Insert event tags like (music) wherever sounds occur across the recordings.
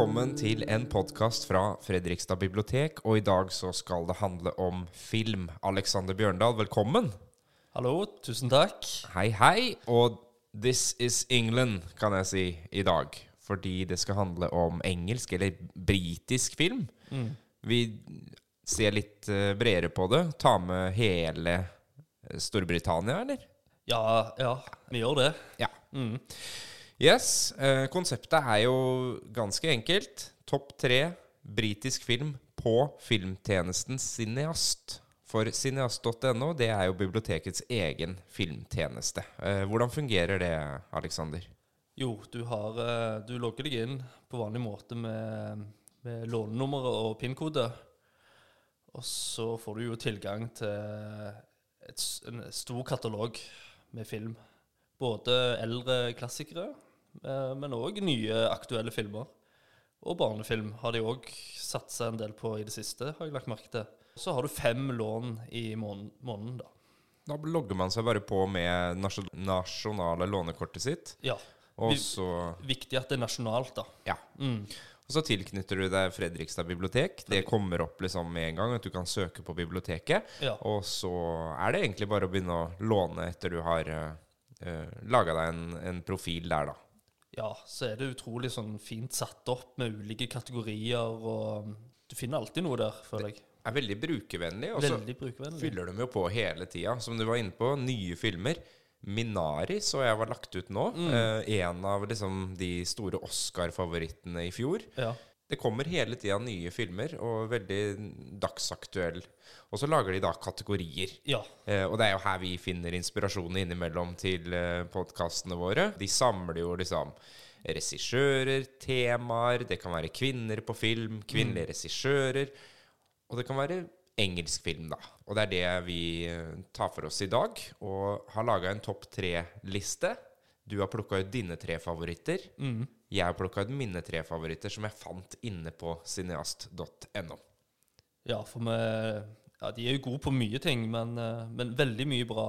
velkommen til en podkast fra Fredrikstad bibliotek. Og i dag så skal det handle om film. Alexander Bjørndal, velkommen. Hallo, tusen takk. Hei, hei. Og this is England, kan jeg si, i dag. Fordi det skal handle om engelsk, eller britisk film. Vi ser litt eh, bredere på det. Ta med hele Storbritannia, eller? Ja, ja, vi gjør det. Ja. Yes. Eh, konseptet er jo ganske enkelt. Topp tre britisk film på filmtjenesten Cineast. For cineast.no det er jo bibliotekets egen filmtjeneste. Eh, hvordan fungerer det, Alexander? Jo, du, har, eh, du logger deg inn på vanlig måte med, med lånenummeret og PIN-kode. Og så får du jo tilgang til et, en stor katalog med film. Både eldre klassikere, men òg nye aktuelle filmer. Og barnefilm har de òg satsa en del på i det siste, har jeg lagt merke til. Så har du fem lån i måneden, måneden da. Da logger man seg bare på med nasjonale lånekortet sitt. Ja. Og Vi- så Viktig at det er nasjonalt, da. Ja. Og så tilknytter du deg Fredrikstad bibliotek. Det kommer opp liksom med en gang at du kan søke på biblioteket. Ja. Og så er det egentlig bare å begynne å låne etter du har uh, laga deg en, en profil der, da. Ja, så er det utrolig sånn fint satt opp med ulike kategorier, og du finner alltid noe der, føler jeg. Det Er veldig brukervennlig. Og så fyller de jo på hele tida. Som du var inne på, nye filmer. Minari så jeg var lagt ut nå. Eh, en av liksom de store Oscar-favorittene i fjor. Ja. Det kommer hele tida nye filmer, og veldig dagsaktuell. Og så lager de da kategorier. ja. Eh, og det er jo her vi finner inspirasjonen innimellom til eh, podkastene våre. De samler jo liksom regissører, temaer, det kan være kvinner på film, kvinnelige regissører. Og det kan være engelsk film, da. Og det er det vi eh, tar for oss i dag. Og har laga en topp tre-liste. Du har plukka ut dine tre favoritter. Jeg har plukka ut mine tre favoritter, som jeg fant inne på cineast.no. ja, for vi ja, De er jo gode på mye ting, men, eh, men veldig mye bra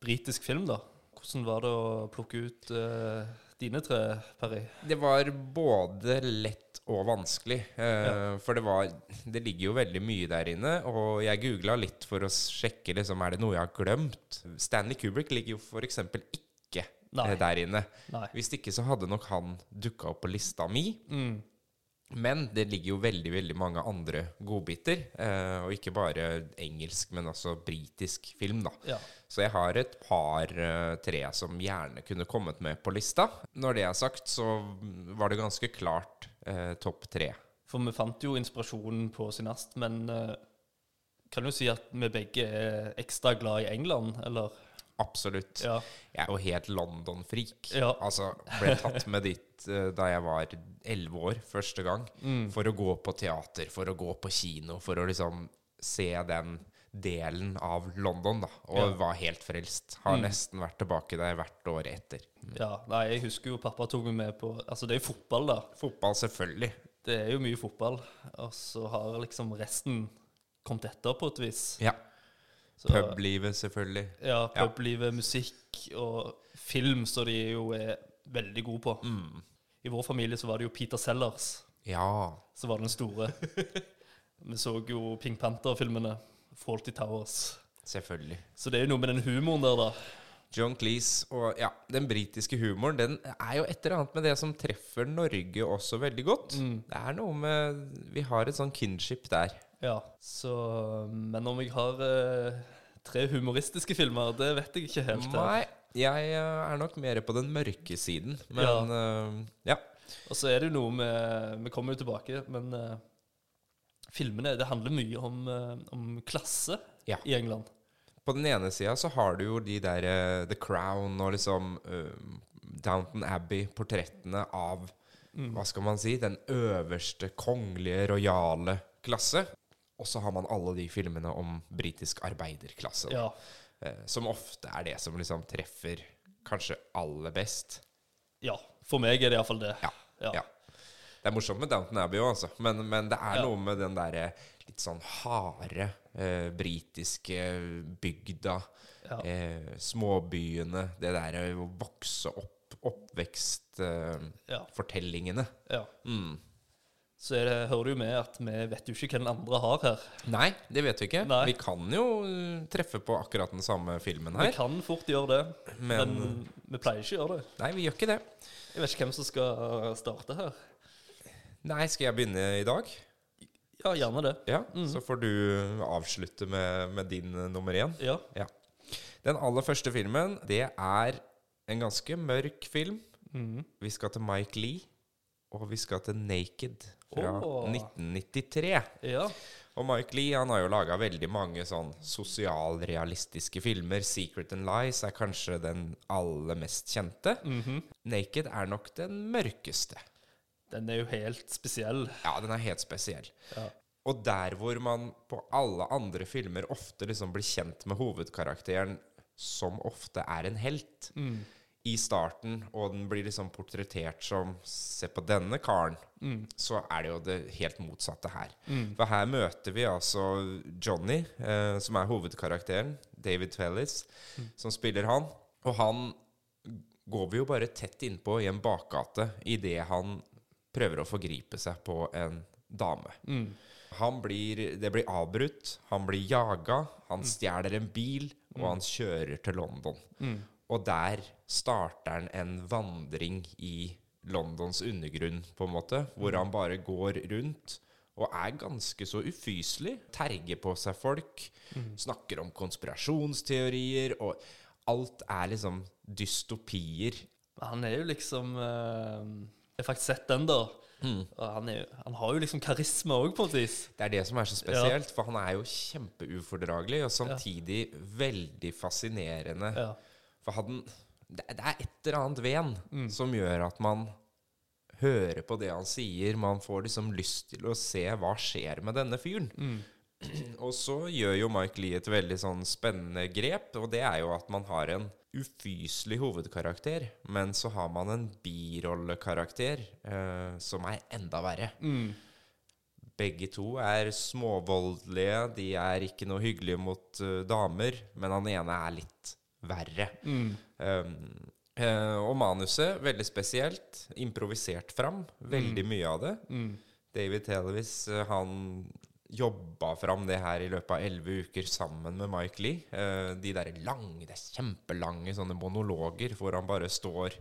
britisk film, da. Hvordan var det å plukke ut uh, dine tre, Perry? Det var både lett og vanskelig. Eh, For det var Det ligger jo veldig mye der inne. Og jeg googla litt for å sjekke liksom, er det noe jeg har glemt. Stanley Kubrick ligger jo f.eks. ikke Nei. eh, der inne. Nei. Hvis ikke så hadde nok han dukka opp på lista mi. Mm. Men det ligger jo veldig veldig mange andre godbiter. Eh, og ikke bare engelsk, men også britisk film, da. Ja. Så jeg har et par eh, tre som gjerne kunne kommet med på lista. Når det er sagt, så var det ganske klart eh, topp tre. For vi fant jo inspirasjonen på Sinast, men eh, kan jo si at vi begge er ekstra glad i England, eller? Absolutt. Ja. Jeg er jo helt London-freak. Ja. Altså, ble tatt med dit uh, da jeg var elleve år første gang. Mm. For å gå på teater, for å gå på kino, for å liksom se den delen av London, da. Og Ja. Mm. var helt frelst. Har nesten vært tilbake der hvert år etter. ja. Nei, jeg husker jo pappa tok meg med på Altså, det er jo fotball, da. Fotball, selvfølgelig. Det er jo mye fotball. Og så har liksom resten kommet etter, på et vis. Ja. Publivet, selvfølgelig. Ja, publivet, musikk og film, så de jo er veldig gode på. Mm. I vår familie så var det jo Peter Sellers Ja. som var den store. (laughs) Vi så jo Pink Panther-filmene. Faulty Towers. Selvfølgelig. Så det er jo noe med den humoren der, da. John Cleese og ja, den britiske humoren, den er jo et eller annet med det som treffer Norge også veldig godt. Det er noe med Vi har et sånn kinship der. Ja, så Men om jeg har eh, tre humoristiske filmer, det vet jeg ikke helt. her. Nei, jeg eh, er nok mer på den mørke siden. Men eh, ja. Og så er det jo noe med Vi kommer jo tilbake, men uh, filmene Det handler mye om, uh, om klasse Ja. i England. På den ene sida så har du jo de der The Crown og liksom uh, Downton Abbey-portrettene av Hva skal man si? Den øverste kongelige, rojale klasse. Og så har man alle de filmene om britisk arbeiderklasse. Ja. Eh, som ofte er det som liksom treffer kanskje aller best. ja. For meg er det iallfall det. Ja. Ja. ja. Det er morsomt med Downton Abbey òg, altså. Men, men det er noe med den derre litt sånn harde eh, britiske bygda. Eh, småbyene. Det derre å vokse opp, oppvekstfortellingene. Ja. mm. Så det, hører det jo med at vi vet jo ikke hvem den andre har her. Nei, det vet vi ikke. Nei. Vi kan jo uh, treffe på akkurat den samme filmen her. Vi kan fort gjøre det, men, Men vi pleier ikke å gjøre det. Nei, vi gjør ikke det. Jeg vet ikke hvem som skal starte her. Nei, skal jeg begynne i dag? Ja, gjerne det. Ja, Så får du avslutte med, med din uh, nummer én. Ja. Den aller første filmen, det er en ganske mørk film. Mm. Vi skal til Mike Lee, og vi skal til Naked fra oh. 1993. ja. Og Mike Lee han har jo laga veldig mange sånn sosialrealistiske filmer. 'Secret and Lies' er kanskje den aller mest kjente. Mhm. 'Naked' er nok den mørkeste. Den er jo helt spesiell. Ja, den er helt spesiell. Ja. Og der hvor man på alle andre filmer ofte liksom blir kjent med hovedkarakteren, som ofte er en helt, Mm. I starten, og den blir liksom portrettert som Se på denne karen. Så er det jo det helt motsatte her. For her møter vi altså Johnny, eh, som er hovedkarakteren. David Fellis, som spiller han. Og han går vi jo bare tett innpå i en bakgate idet han prøver å forgripe seg på en dame. Mm. Han blir, det blir avbrutt, han blir jaga, han stjeler en bil, og han kjører til London. Og der starter han en vandring i Londons undergrunn, på en måte, hvor han bare går rundt og er ganske så ufyselig. Terger på seg folk, snakker om konspirasjonsteorier, og alt er liksom dystopier. Han er jo liksom eh, Jeg har faktisk sett den, da. Og han, er, han har jo liksom karisma òg, på et vis. Det er det som er så spesielt, for han er jo kjempeufordragelig, og samtidig veldig fascinerende. Ja. For han, det, det er et eller annet ved han som gjør at man hører på det han sier. Man får liksom lyst til å se hva skjer med denne fyren. (clears throat) Og så gjør jo Mike Lee et veldig sånn spennende grep, og det er jo at man har en ufyselig hovedkarakter, men så har man en birollekarakter eh, som er enda verre. Begge to er småvoldelige, de er ikke noe hyggelige mot uh, damer, men han ene er litt verre. Um, eh, og manuset, veldig spesielt, improvisert fram, veldig mye av det. David Televis, eh, han jobba fram det her i løpet av elleve uker sammen med Mike Lee. Eh, de der lange, det er kjempelange sånne monologer hvor han bare står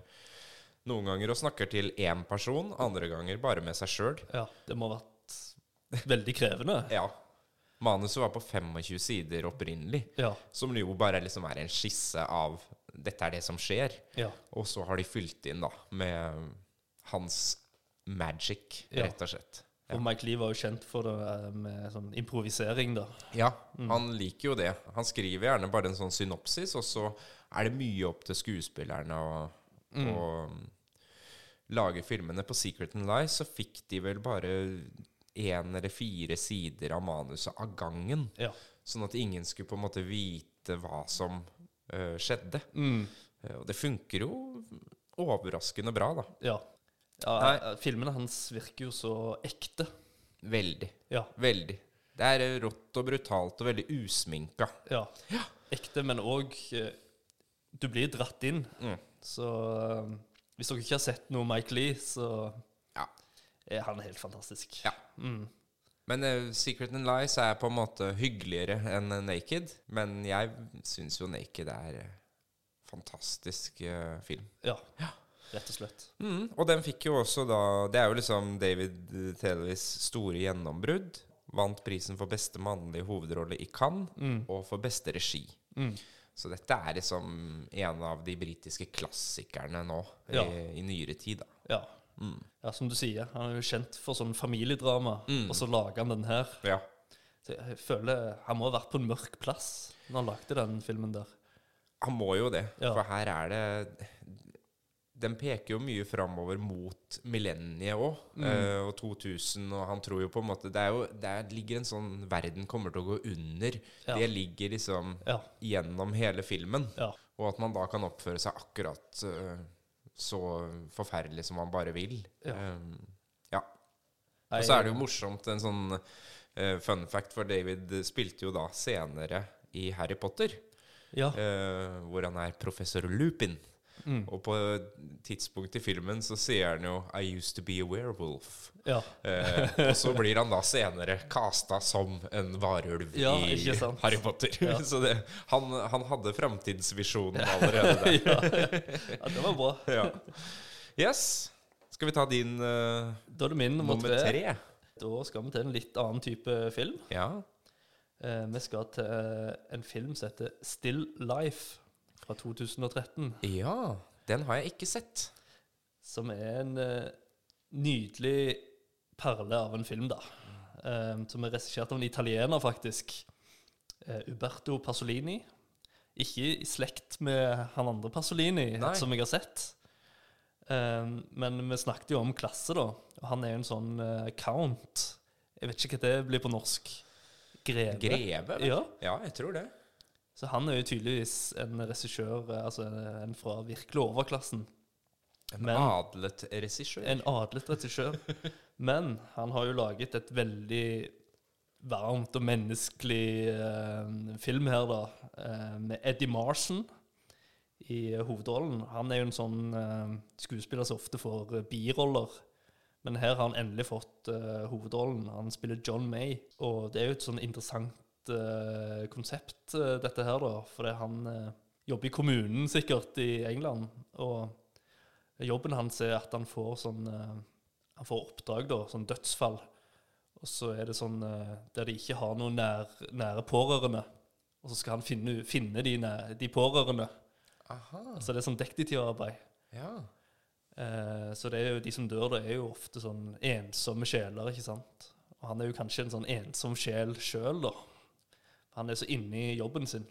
noen ganger og snakker til én person, andre ganger bare med seg sjøl. ja. Det må ha vært veldig krevende. Ja. Manuset var på 25 sider opprinnelig, Ja. som jo bare liksom er en skisse av dette er det som skjer. Ja. Og så har de fylt inn da med hans magic, Ja. rett og slett. Og Mike Lee var jo kjent for det eh, med sånn improvisering, da. Ja, han liker jo det. Han skriver gjerne bare en sånn synopsis, og så er det mye opp til skuespillerne å mm. lage filmene. På Secret and Lies så fikk de vel bare én eller fire sider av manuset av gangen. Ja. Sånn at ingen skulle på en måte vite hva som uh, skjedde. Mm. Uh, og det funker jo overraskende bra, da. Ja. ja eh, filmene hans virker jo så ekte. Veldig. Ja. Veldig. Det er rått og brutalt og veldig usminka. ja. Ekte, men òg Du blir dratt inn. Mm. Så hvis dere ikke har sett noe Mike Lee, så Ja. er han helt fantastisk. Ja. Mm. Men uh, Secret and Lies er på en måte hyggeligere enn eh, Naked. Men jeg syns jo Naked er uh, fantastisk uh, film. Ja. Rett og slett. Mm, og den fikk jo også da Det er jo liksom David Televis store gjennombrudd. Vant prisen for beste mannlige hovedrolle i Cannes, og for beste regi. Mm. Så dette er liksom en av de britiske klassikerne nå Ja. i, i nyere tid. da. Ja. Ja, som du sier, han er jo kjent for sånn familiedrama, og så lager han den her. Ja. Så jeg føler Han må ha vært på en mørk plass når han lagde den filmen der. Han må jo det, Ja. for her er det Den peker jo mye framover mot millenniet òg, og 2000, og han tror jo på en måte Det er jo, der ligger en sånn Verden kommer til å gå under. Ja. Det ligger liksom Ja. gjennom hele filmen. Og at man da kan oppføre seg akkurat eh, så forferdelig som man bare vil. Ja. Um, ja. Og så er det jo morsomt, en sånn uh, fun fact, for David spilte jo da senere i Harry Potter, Ja. Uh, hvor han er professor Lupin. Og på et tidspunkt i filmen så sier han jo 'I used to be a werewolf'. Ja. Eh, og så blir han da senere casta som en varulv Ja, i? Harry Potter. Ja. (laughs) så det, han, han hadde framtidsvisjonen (laughs) allerede der. ja. det var bra. (laughs) Ja. Yes. Skal vi ta din uh, Da er det min nummer, tre. tre? Da skal vi til en litt annen type film. Ja. Eh, vi skal til en film som heter Still Life fra 2013. ja. Den har jeg ikke sett. Som er en uh, nydelig perle av en film, da. Eh, som er regissert av en italiener, faktisk. Uh, Uberto Pasolini. Ikke i slekt med han andre Pasolini, Nei. som jeg har sett. Men vi snakket jo om klasse, da. Og han er jo en sånn count. Jeg vet ikke hva det blir på norsk. Greve. Greve? Ja. ja, jeg tror det. Så han er jo tydeligvis en regissør, eh, altså en fra virkelig overklassen. En Men- adlet regissør. En adlet regissør. Men han har jo laget et veldig varmt og menneskelig eh, film her, da. eh, med Eddie Marson i eh, hovedrollen. Han er jo en sånn eh, skuespiller som ofte får eh, biroller. Men her har han endelig fått hovedrollen. Han spiller John May. Og det er jo et sånn interessant eh, konsept, uh, dette her, da. Fordi han uh, jobber i kommunen sikkert i England. Og jobben hans er at han får sånn Han får oppdrag, da, sånn dødsfall. Og så er det sånn der de ikke har noen nær, nære pårørende. Og så skal han finne, finne de, næ- de pårørende. Aha. Så det er sånn detektivarbeid. Ja. Eh, så det er jo de som dør, da, er jo ofte sånn ensomme sjeler, ikke sant. Og han er jo kanskje en sånn ensom sjel sjøl, da. Han er så inne i jobben sin.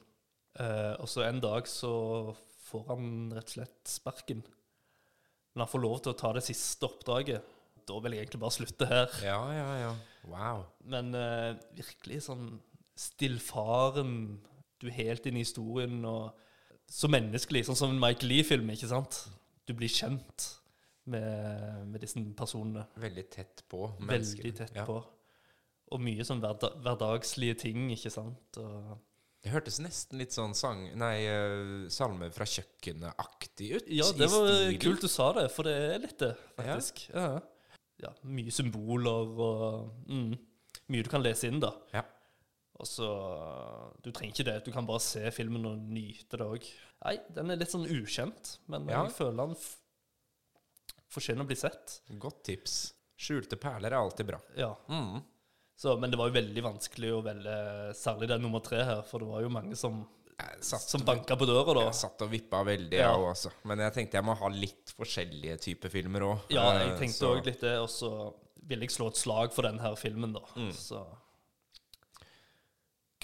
Uh, og så en dag så får han rett og slett sparken. Men han får lov til å ta det siste oppdraget. Da vil jeg egentlig bare slutte her. Ja, ja, ja. Wow. Men uh, virkelig sånn stillfaren. Du er helt inne i historien og så menneskelig, sånn som en Mike Lee-film, ikke sant? Du blir kjent med, med disse personene. Veldig tett på Veldig menneskene. tett Ja. på. Og mye sånn hverda hverdagslige ting, ikke sant? Og, Det hørtes nesten litt sånn sang... Nei, eh, salme fra kjøkkenet-aktig ut. ja, det var kult du sa det, for det er litt det, faktisk. Ja. ja. Mye symboler og mm, mye du kan lese inn, da. Ja. Og så Du trenger ikke det. Du kan bare se filmen og nyte det òg. Nei, den er litt sånn ukjent, men Ja. jeg føler den fortjener å bli sett. Godt tips. Skjulte perler er alltid bra. Ja. Mm. Så, men det var jo veldig vanskelig å velge særlig den nummer tre her, for det var jo mange som, satt, som banka på døra, da. jeg satt og vippa veldig, Ja. jeg altså. Men jeg tenkte jeg må ha litt forskjellige typer filmer òg. Ja, jeg tenkte òg litt det, og så ville jeg slå et slag for den her filmen, da. Mm. Så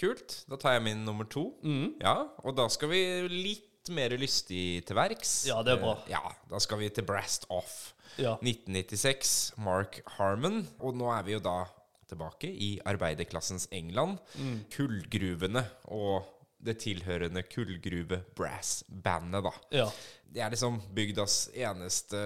Kult. Da tar jeg min nummer to. mm. Ja, og da skal vi litt mer lystig til verks. Ja, det er bra. Eh, Ja, da skal vi til Brast Off. ja. 1996, Mark Harmon. Og nå er vi jo da tilbake i arbeiderklassens England. Mm. Kullgruvene og det tilhørende kullgruve-brass-bandet, da. ja. Det er liksom bygdas eneste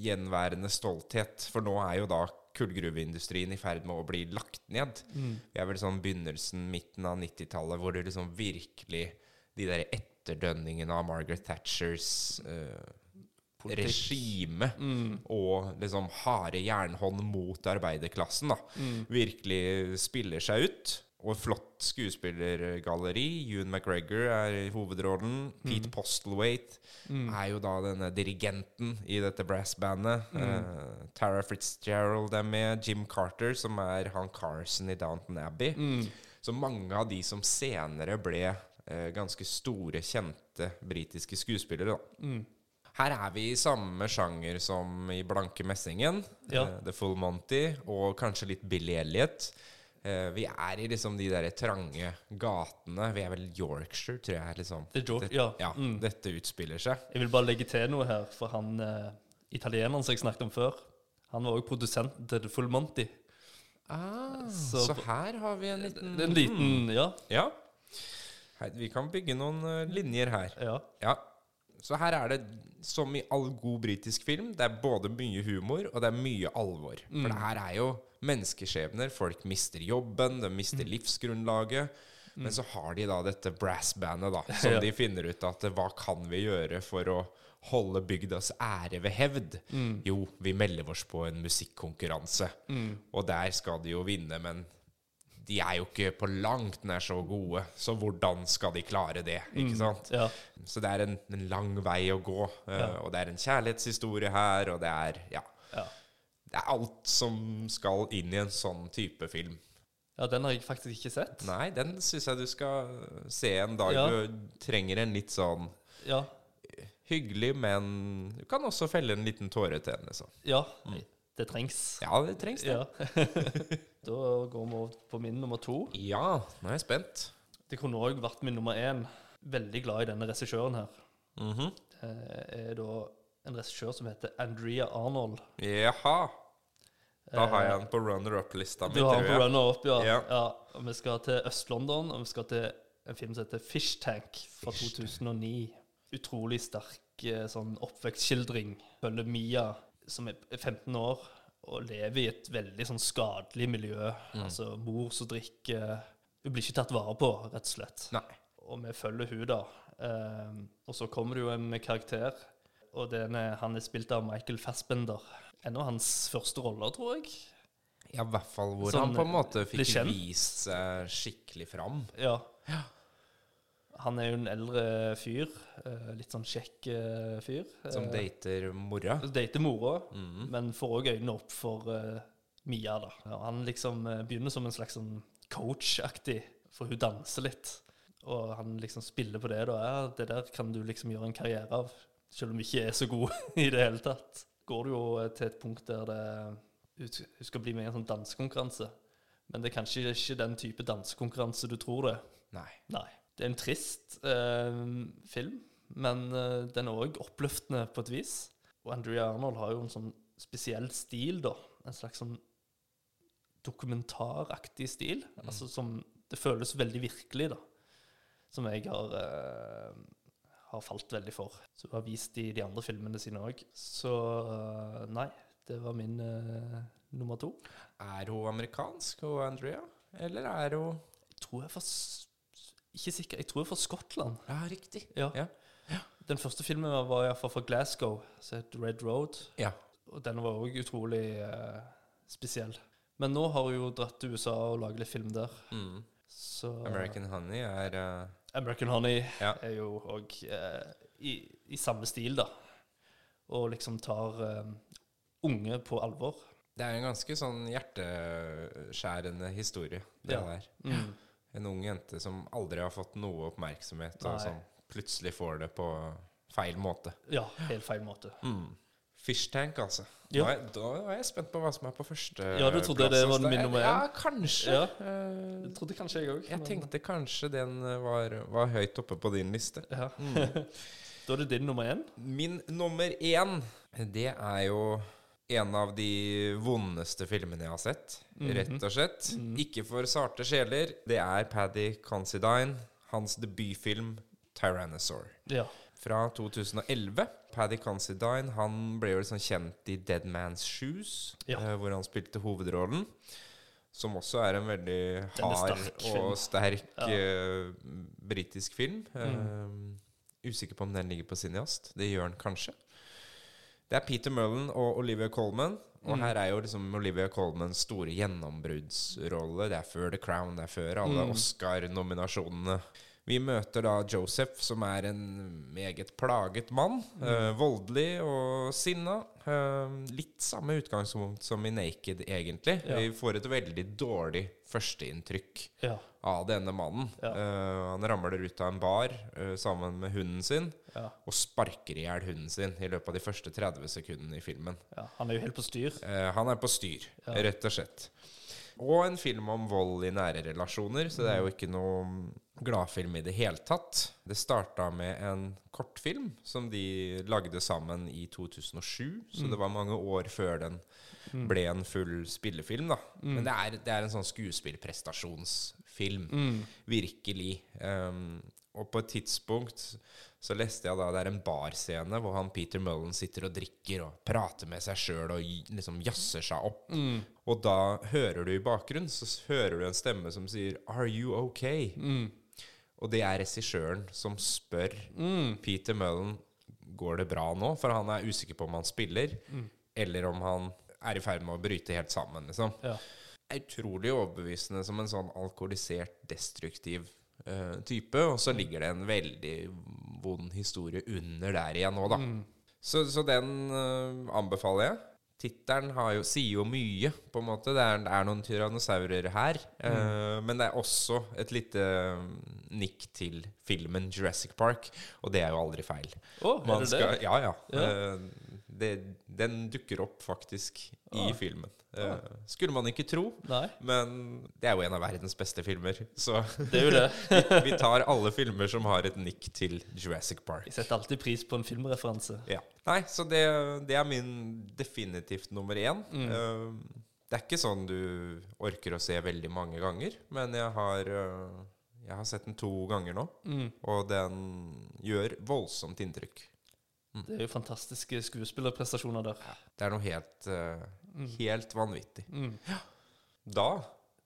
gjenværende stolthet. For nå er jo da kullgruveindustrien i ferd med å bli lagt ned. Mm. Vi er vel sånn begynnelsen, midten av 90-tallet, hvor det liksom virkelig De der etterdønningene av Margaret Thatchers eh, Politikk. regime Mm. og liksom harde jernhånd mot arbeiderklassen da, Mm. virkelig spiller seg ut. Og flott skuespillergalleri. Ewan McGregor er i hovedrollen. Pete Postlewaite Mm. er jo da denne dirigenten i dette brassbandet. Uh, Tara Fitzgerald er med. Jim Carter, som er han Carson i Downton Abbey. Mm. Så mange av de som senere ble uh, ganske store, kjente britiske skuespillere. da. Her er vi i samme sjanger som i Blanke Messingen, Ja. uh, The Full Monty, og kanskje litt Billy Elliot. Uh, vi er i liksom de der trange gatene. Vi er vel Yorkshire, tror jeg. liksom. Det ja. ja Mm. Dette utspiller seg. Jeg vil bare legge til noe her, for han uh, italieneren som jeg snakket om før, han var òg produsent til The Full Monty. Ah, Så- så, her har vi en liten en liten Ja. Ja. Hei, vi kan bygge noen linjer her. ja. Ja. Så her er det, som i all god britisk film, det er både mye humor og det er mye alvor. For det her er jo menneskeskjebner. Folk mister jobben, de mister livsgrunnlaget. Men så har de da dette brassbandet, da, (laughs) som Ja. de finner ut at hva kan vi gjøre for å holde bygdas ære ved hevd? Jo, vi melder oss på en musikkonkurranse. Og der skal de jo vinne, men de er jo ikke på langt nær så gode, så hvordan skal de klare det? Ikke sant? Ja. Så det er en, en lang vei å gå, uh, Ja. og det er en kjærlighetshistorie her, og det er ja, ja. det er alt som skal inn i en sånn type film. Ja, den har jeg faktisk ikke sett. Nei, den syns jeg du skal se en dag du trenger en litt sånn Ja. hyggelig, men du kan også felle en liten tåre til den. liksom. ja. Det trengs. Ja, det trengs, det. Ja. (laughs) da går vi over på min nummer to. Ja, nå er jeg spent. Det kunne òg vært min nummer én. Veldig glad i denne regissøren her. Mhm. Det er da en regissør som heter Andrea Arnold. Jaha. Da har jeg den på runner-up-lista mi, Eh, Du har den på runner-up, ja. Ja. ja. Og vi skal til Øst-London, og vi skal til en film som heter Fish Tank fra Fish 2009. Utrolig sterk eh, sånn oppvekstskildring. Følger Mia, som er 15 år, og lever i et veldig sånn skadelig miljø. Mm. Altså mor som drikker Hun blir ikke tatt vare på, rett og slett. Nei. Og vi følger hun da. Eh, og så kommer det jo en karakter, og den er, han er spilt av Michael Fassbender. En av hans første roller, tror jeg. Ja, i hvert fall hvor Sånn, han på en måte fikk vist seg skikkelig fram. Ja. Ja. Han er jo en eldre fyr. eh, litt sånn kjekk eh, fyr. Som Eh, dater mora. dater mora, Mhm. men får òg øynene opp for uh, Mia. da. Han liksom begynner som en slags sånn coach-aktig, for hun danser litt. Og han liksom spiller på det. da, ja, Det der kan du liksom gjøre en karriere av, selv om du ikke er så god (laughs) i det hele tatt. Går du jo til et punkt der det, hun skal bli med i en sånn dansekonkurranse. Men det er kanskje ikke den type dansekonkurranse du tror det. Nei. Nei. Det er en trist eh, film, men eh, den er òg oppløftende på et vis. Og Andrea Arnold har jo en sånn spesiell stil, da. En slags sånn dokumentaraktig stil. Altså som Det føles veldig virkelig, da. Som jeg har, eh, har falt veldig for. Så hun har vist i de andre filmene sine òg. Så eh, nei, det var min eh, nummer to. Er hun amerikansk, hun Andrea? Eller er hun Jeg tror jeg s- Ikke sikker. Jeg tror det er fra Skottland. Ja, riktig. Ja. Ja. Den første filmen var iallfall fra Glasgow, som het Red Road. Ja. Og den var òg utrolig eh, spesiell. Men nå har hun jo dratt til USA og laget litt film der. Mm. Så American Honey er uh, American Honey Ja. er jo òg eh, i, i samme stil, da. Og liksom tar eh, unge på alvor. Det er en ganske sånn hjerteskjærende historie, det Ja. der. Mm. En ung jente som aldri har fått noe oppmerksomhet, Nei. og som plutselig får det på feil måte. Ja, helt feil måte. Mm. Fishtank, altså. Ja. Da, da er jeg spent på hva som er på første Ja, du trodde det var min nummer én? Ja, kanskje. Ja. Det trodde kanskje jeg òg. jeg tenkte kanskje den eh, var, var høyt oppe på din liste. ja. (laughs) Da er det din nummer én. Min nummer én, det er jo en av de vondeste filmene jeg har sett, Mhm. rett og slett. Ikke for sarte sjeler. Det er Paddy Considine, hans debutfilm 'Tyrannosaur'. Ja. Fra 2011. Paddy Considine han ble jo liksom kjent i 'Dead Man's Shoes', Ja. eh, hvor han spilte hovedrollen. Som også er en veldig hard sterk og sterk Ja. uh, britisk film. Mm. Eh, usikker på om den ligger på Cineast. Det gjør den kanskje. Det er Peter Mullen og Olivia Colman. Og Mm. her er jo liksom Olivia Colmans store gjennombruddsrolle. Det er før The Crown, det er før alle Mm. Oscar-nominasjonene. Vi møter da Joseph, som er en meget plaget mann. Mm. eh, voldelig og sinna. Eh, litt samme utgangspunkt som i Naked, egentlig. Ja. Vi får et veldig dårlig førsteinntrykk Ja. Av denne mannen. Ja. Uh, han ramler ut av en bar uh, sammen med hunden sin Ja. og sparker i hjel hunden sin i løpet av de første 30 sekundene i filmen. ja. Han er jo helt på styr. Uh, han er på styr, rett og slett. Og en film om vold i nære relasjoner, så det er jo ikke noe gladfilm i det hele tatt. Det starta med en kortfilm som de lagde sammen i 2007, så det var mange år før den ble en full spillefilm, da. Men det er, det er en sånn skuespillprestasjonsfilm. Mm. Virkelig. Um, og på et tidspunkt så leste jeg da det er en barscene hvor han Peter Mullen sitter og drikker og prater med seg sjøl og liksom jazzer seg opp. Mm. Og da hører du i bakgrunnen så hører du en stemme som sier 'Are you okay?' Mm. Og det er regissøren som spør Mm. Peter Mullen går det bra nå, for han er usikker på om han spiller, Mm. eller om han er i ferd med å bryte helt sammen. liksom. Ja. Utrolig overbevisende som en sånn alkoholisert, destruktiv eh, type, og så ligger det en veldig vond historie under der igjen nå, da. Mm. Så, så den uh, anbefaler jeg. Tittelen jo, sier jo mye, på en måte. Det er, det er noen tyrannosaurer her. eh, men det er også et lite mm, nikk til filmen Jurassic Park, og det er jo aldri feil. Å, er Man det skal, det? Ja, ja. Ja. Det, den dukker opp faktisk i Ah. filmen. Eh, skulle man ikke tro, Nei, men det er jo en av verdens beste filmer. Så det det. (laughs) vi, vi tar alle filmer som har et nikk til Jurassic Park. Vi setter alltid pris på en filmreferanse. Ja. Nei, så det, det er min definitivt nummer én. Mm. Eh, det er ikke sånn du orker å se veldig mange ganger, men jeg har, eh, jeg har sett den to ganger nå, Mm. og den gjør voldsomt inntrykk. Det er jo fantastiske skuespillerprestasjoner der. Det er noe helt, uh, helt vanvittig. Mm. Da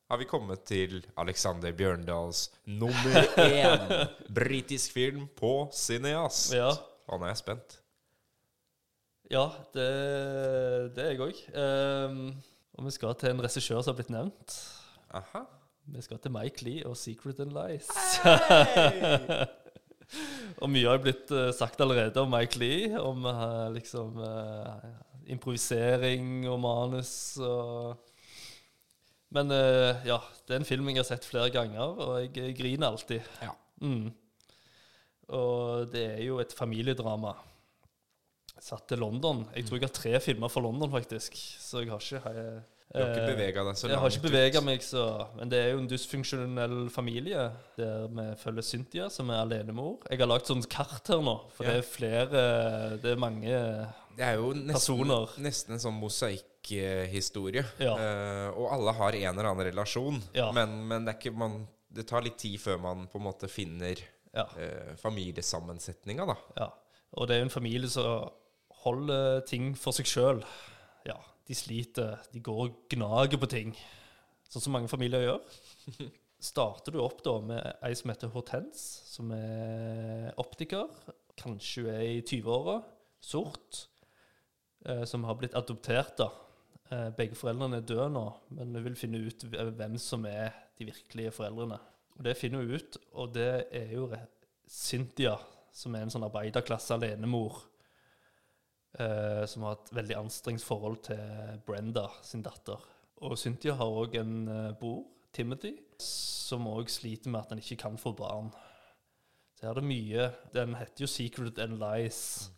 har vi kommet til Alexander Bjørndals nummer én (laughs) britisk film på Cineast. Ja. Og nå er jeg spent. Ja, det, det er jeg òg. og vi skal til en regissør som har blitt nevnt. Aha. Vi skal til Mike Lee og Secret and Lies. (laughs) (laughs) og mye har blitt eh, sagt allerede om Mike Lee. Om eh, liksom eh, improvisering og manus og Men ja, det er en film jeg har sett flere ganger, og jeg griner alltid. Ja. Mm. Og det er jo et familiedrama satt til London. Jeg tror jeg har tre filmer fra London, faktisk. Så jeg har ikke Du har ikke bevega deg så langt? jeg har ikke bevega meg så Men det er jo en dysfunksjonell familie der vi følger Cynthia, som er alenemor. Jeg har lagd sånt kart her nå, for Ja. det er flere Det er mange personer. Det er jo nesten, nesten en sånn mosaikkhistorie. Ja. Uh, og alle har en eller annen relasjon. Ja. Men, men det, ikke, man, det tar litt tid før man på en måte finner Ja. uh, familiesammensetninga, da. ja. Og det er jo en familie som holder ting for seg sjøl. Ja, de sliter. De går og gnager på ting. Sånn som mange familier gjør. (laughs) Starter du opp da med ei som heter Hortens, som er optiker. Kanskje hun er i 20-åra. Sort. Eh, som har blitt adoptert, da. Eh, begge foreldrene er døde nå, men vi vil finne ut hvem som er de virkelige foreldrene. Og Det finner hun ut, og det er jo Cynthia, som er en sånn arbeiderklasse alenemor eh, som har et veldig anstrengt forhold til Brenda, sin datter. Og Cynthia har òg en eh, bror, Timothy, som òg sliter med at han ikke kan få barn. Så her er det mye Den heter jo 'Secret and Lies',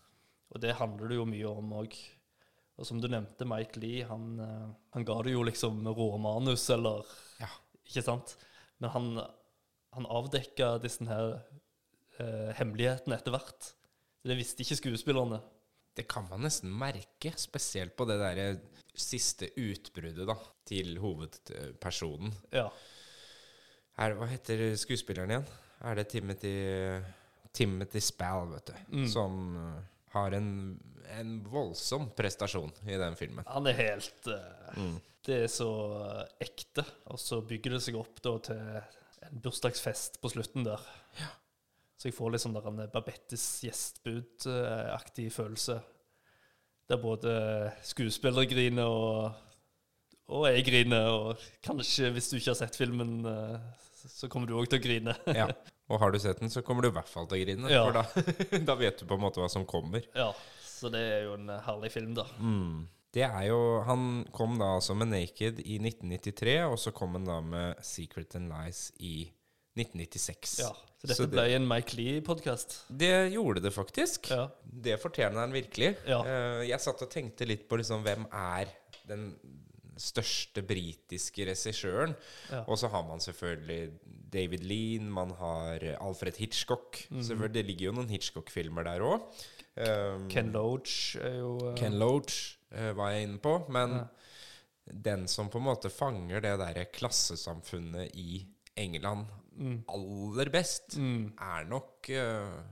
og det handler det jo mye om òg. Og som du nevnte, Mike Lee, han, eh, han ga det jo liksom råmanus, eller Ja. Ikke sant? Men han, han avdekka disse her eh, hemmelighetene etter hvert. Det visste ikke skuespillerne. Det kan man nesten merke, spesielt på det der siste utbruddet da, til hovedpersonen. Ja. Er, hva heter skuespilleren igjen? Er det Timothy Timothy Spall, vet du. Mm. Som uh, har en, en voldsom prestasjon i den filmen. Han er helt uh, Mm. Det er så eh, ekte. Og så bygger det seg opp da til en bursdagsfest på slutten der. Så jeg får litt sånn der en Babettes gjestbud-aktig følelse. Der både skuespillere griner og, og jeg griner. Og kanskje, hvis du ikke har sett filmen, eh, så kommer du òg til å grine. (laughs) Ja. Og har du sett den, så kommer du i hvert fall til å grine. Ja. For da, (laughs) da vet du på en måte hva som kommer. Ja, Så det er jo en herlig film, da. Mm. Det er jo Han kom da altså med 'Naked' i 1993, og så kom han da med 'Secret and Lies' i 1996. Ja, Så dette Så det- ble en Mike Lee-podkast. Det gjorde det faktisk. Ja. Det fortjener han virkelig. Ja. Eh, jeg satt og tenkte litt på liksom hvem er den største britiske regissøren. Ja. Og så har man selvfølgelig David Lean, man har Alfred Hitchcock. Mm Selvfølgelig, Det ligger jo noen Hitchcock-filmer der òg. Ken Loach er jo uh, Ken Loach eh, var jeg inne på. Men Ja. den som på en måte fanger det derre klassesamfunnet i England aller best, Mm. er nok uh,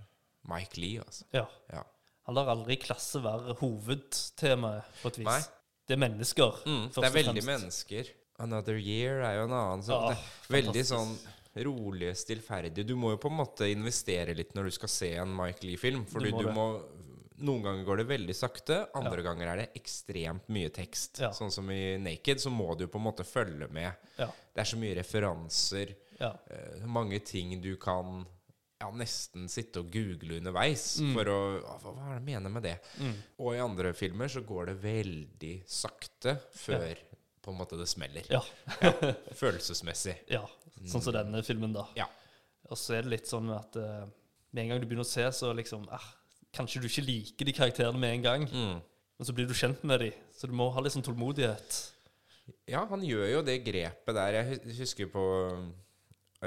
Mike Lee, altså. Ja. Ja. Han lar aldri klasse være hovedtemaet, på et vis. Nei. Det er mennesker, Mm, det er veldig mennesker. Another Year er jo en annen. Så Ja, er veldig sånn rolige, stillferdige. Du må jo på en måte investere litt når du skal se en Mike Lee-film. Fordi må du må, Noen ganger går det veldig sakte, andre ganger er det ekstremt mye tekst. Ja. Sånn som i Naked, så må du på en måte følge med. Ja. Det er så mye referanser. Ja. eh, mange ting du kan ja, nesten sitte og google underveis Mm. for å Hva, hva er det mener med det? Og i andre filmer så går det veldig sakte før på en måte det smeller. Ja. (laughs) Følelsesmessig. ja. Sånn som denne filmen, da. Ja. Og så er det litt sånn at uh, med en gang du begynner å se, så liksom ah, Kanskje du ikke liker de karakterene med en gang, Mm. men så blir du kjent med dem. Så du må ha litt sånn tålmodighet. Ja, han gjør jo det grepet der. Jeg husker på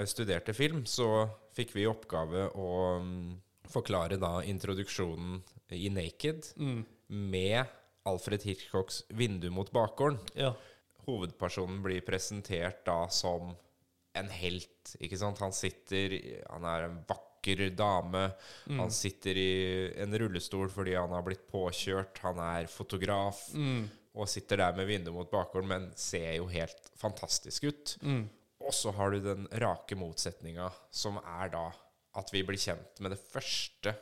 studerte film, så fikk vi i oppgave å mm, forklare da introduksjonen i Naked Mm. med Alfred Hitchcocks 'Vindu mot bakgården'. Ja. hovedpersonen blir presentert da som en helt. Ikke sant? Han sitter Han er en vakker dame. Han sitter i en rullestol fordi han har blitt påkjørt. Han er fotograf og sitter der med vinduet mot bakgården, men ser jo helt fantastisk ut. Og så har du den rake motsetninga, som er da at vi blir kjent med det første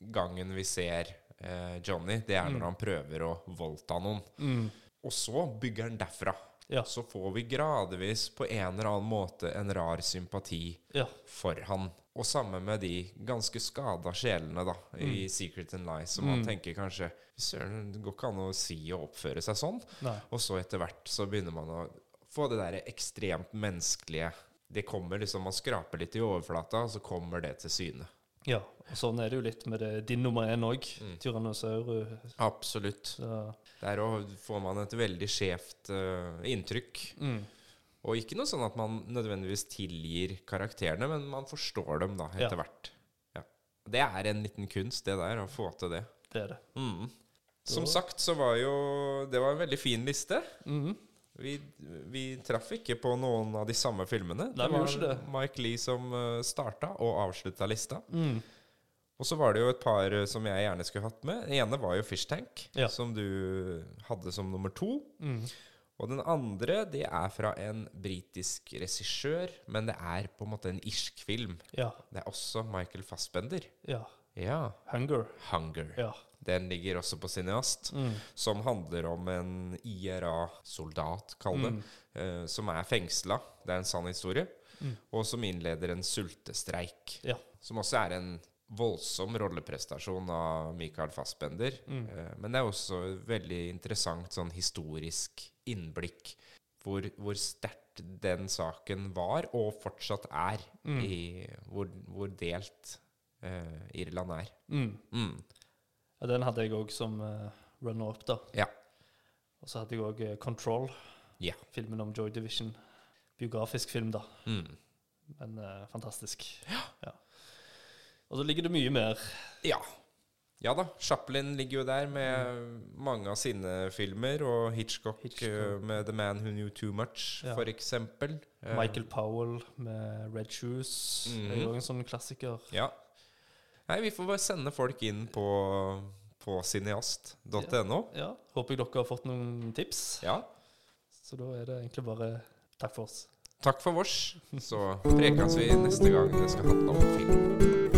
gangen vi ser eh, Johnny. Det er når han prøver å voldta noen. Og så bygger han derfra. Ja. Så får vi gradvis på en eller annen måte en rar sympati Ja. for han. Og samme med de ganske skada sjelene da, i Secret and Lies, som man tenker kanskje Søren, det går ikke an å si og oppføre seg sånn. Nei. Og så etter hvert så begynner man å få det der ekstremt menneskelige Det kommer liksom Man skraper litt i overflata, og så kommer det til syne. ja. Og sånn er det jo litt med det, din nummer én òg. Mm. Tyrannosaurus. Absolutt. Så, Der òg får man et veldig skjevt uh, inntrykk. mm. Og ikke noe sånn at man nødvendigvis tilgir karakterene, men man forstår dem da Ja. etter hvert. Ja. Det er en liten kunst, det der, å få til det. Det er det. Mm. Som sagt så var jo Det var en veldig fin liste. Mhm. Vi, vi traff ikke på noen av de samme filmene. Det var. Mike Lee som uh, starta og avslutta lista. Mm. Og så var det jo et par eh, som jeg gjerne skulle hatt med. Den ene var jo Fish Tank, Ja. som du hadde som nummer to. Mm. Og den andre det er fra en britisk regissør, men det er på en måte en irsk film. Ja. Det er også Michael Fassbender. Ja. Ja. Hunger. Hunger. Ja. Den ligger også på Cineast, Mm. som handler om en IRA-soldat, kall det, Mm. eh, som er fengsla. Det er en sann historie. Mm. Og som innleder en sultestreik. Ja. Som også er en voldsom rolleprestasjon av Michael Fassbender. Mm. Eh, Men det er også et veldig interessant sånn historisk innblikk hvor, hvor sterkt den saken var, og fortsatt er, Mm. i hvor, hvor delt eh, Irland er. Mm. Mm. Ja, den hadde jeg òg som uh, runner-up, da. Ja. Og så hadde jeg òg Control, Ja. filmen om Joy Division. Biografisk film, da. Mm. Men uh, fantastisk. Ja. Og så ligger det mye mer. Ja. Ja da. Chaplin ligger jo der med mange av sine filmer, og Hitchcock, Hitchcock. eh, med 'The Man Who Knew Too Much', Ja. Eh, Michael Powell med Red Shoes. Det er jo en sånn klassiker. Ja. Nei, vi får bare sende folk inn på, på cineast.no. Ja, Håper jeg dere har fått noen tips. Ja. Så da er det egentlig bare takk for oss. Takk for vårs. Så prekes vi neste gang det skal handle om film.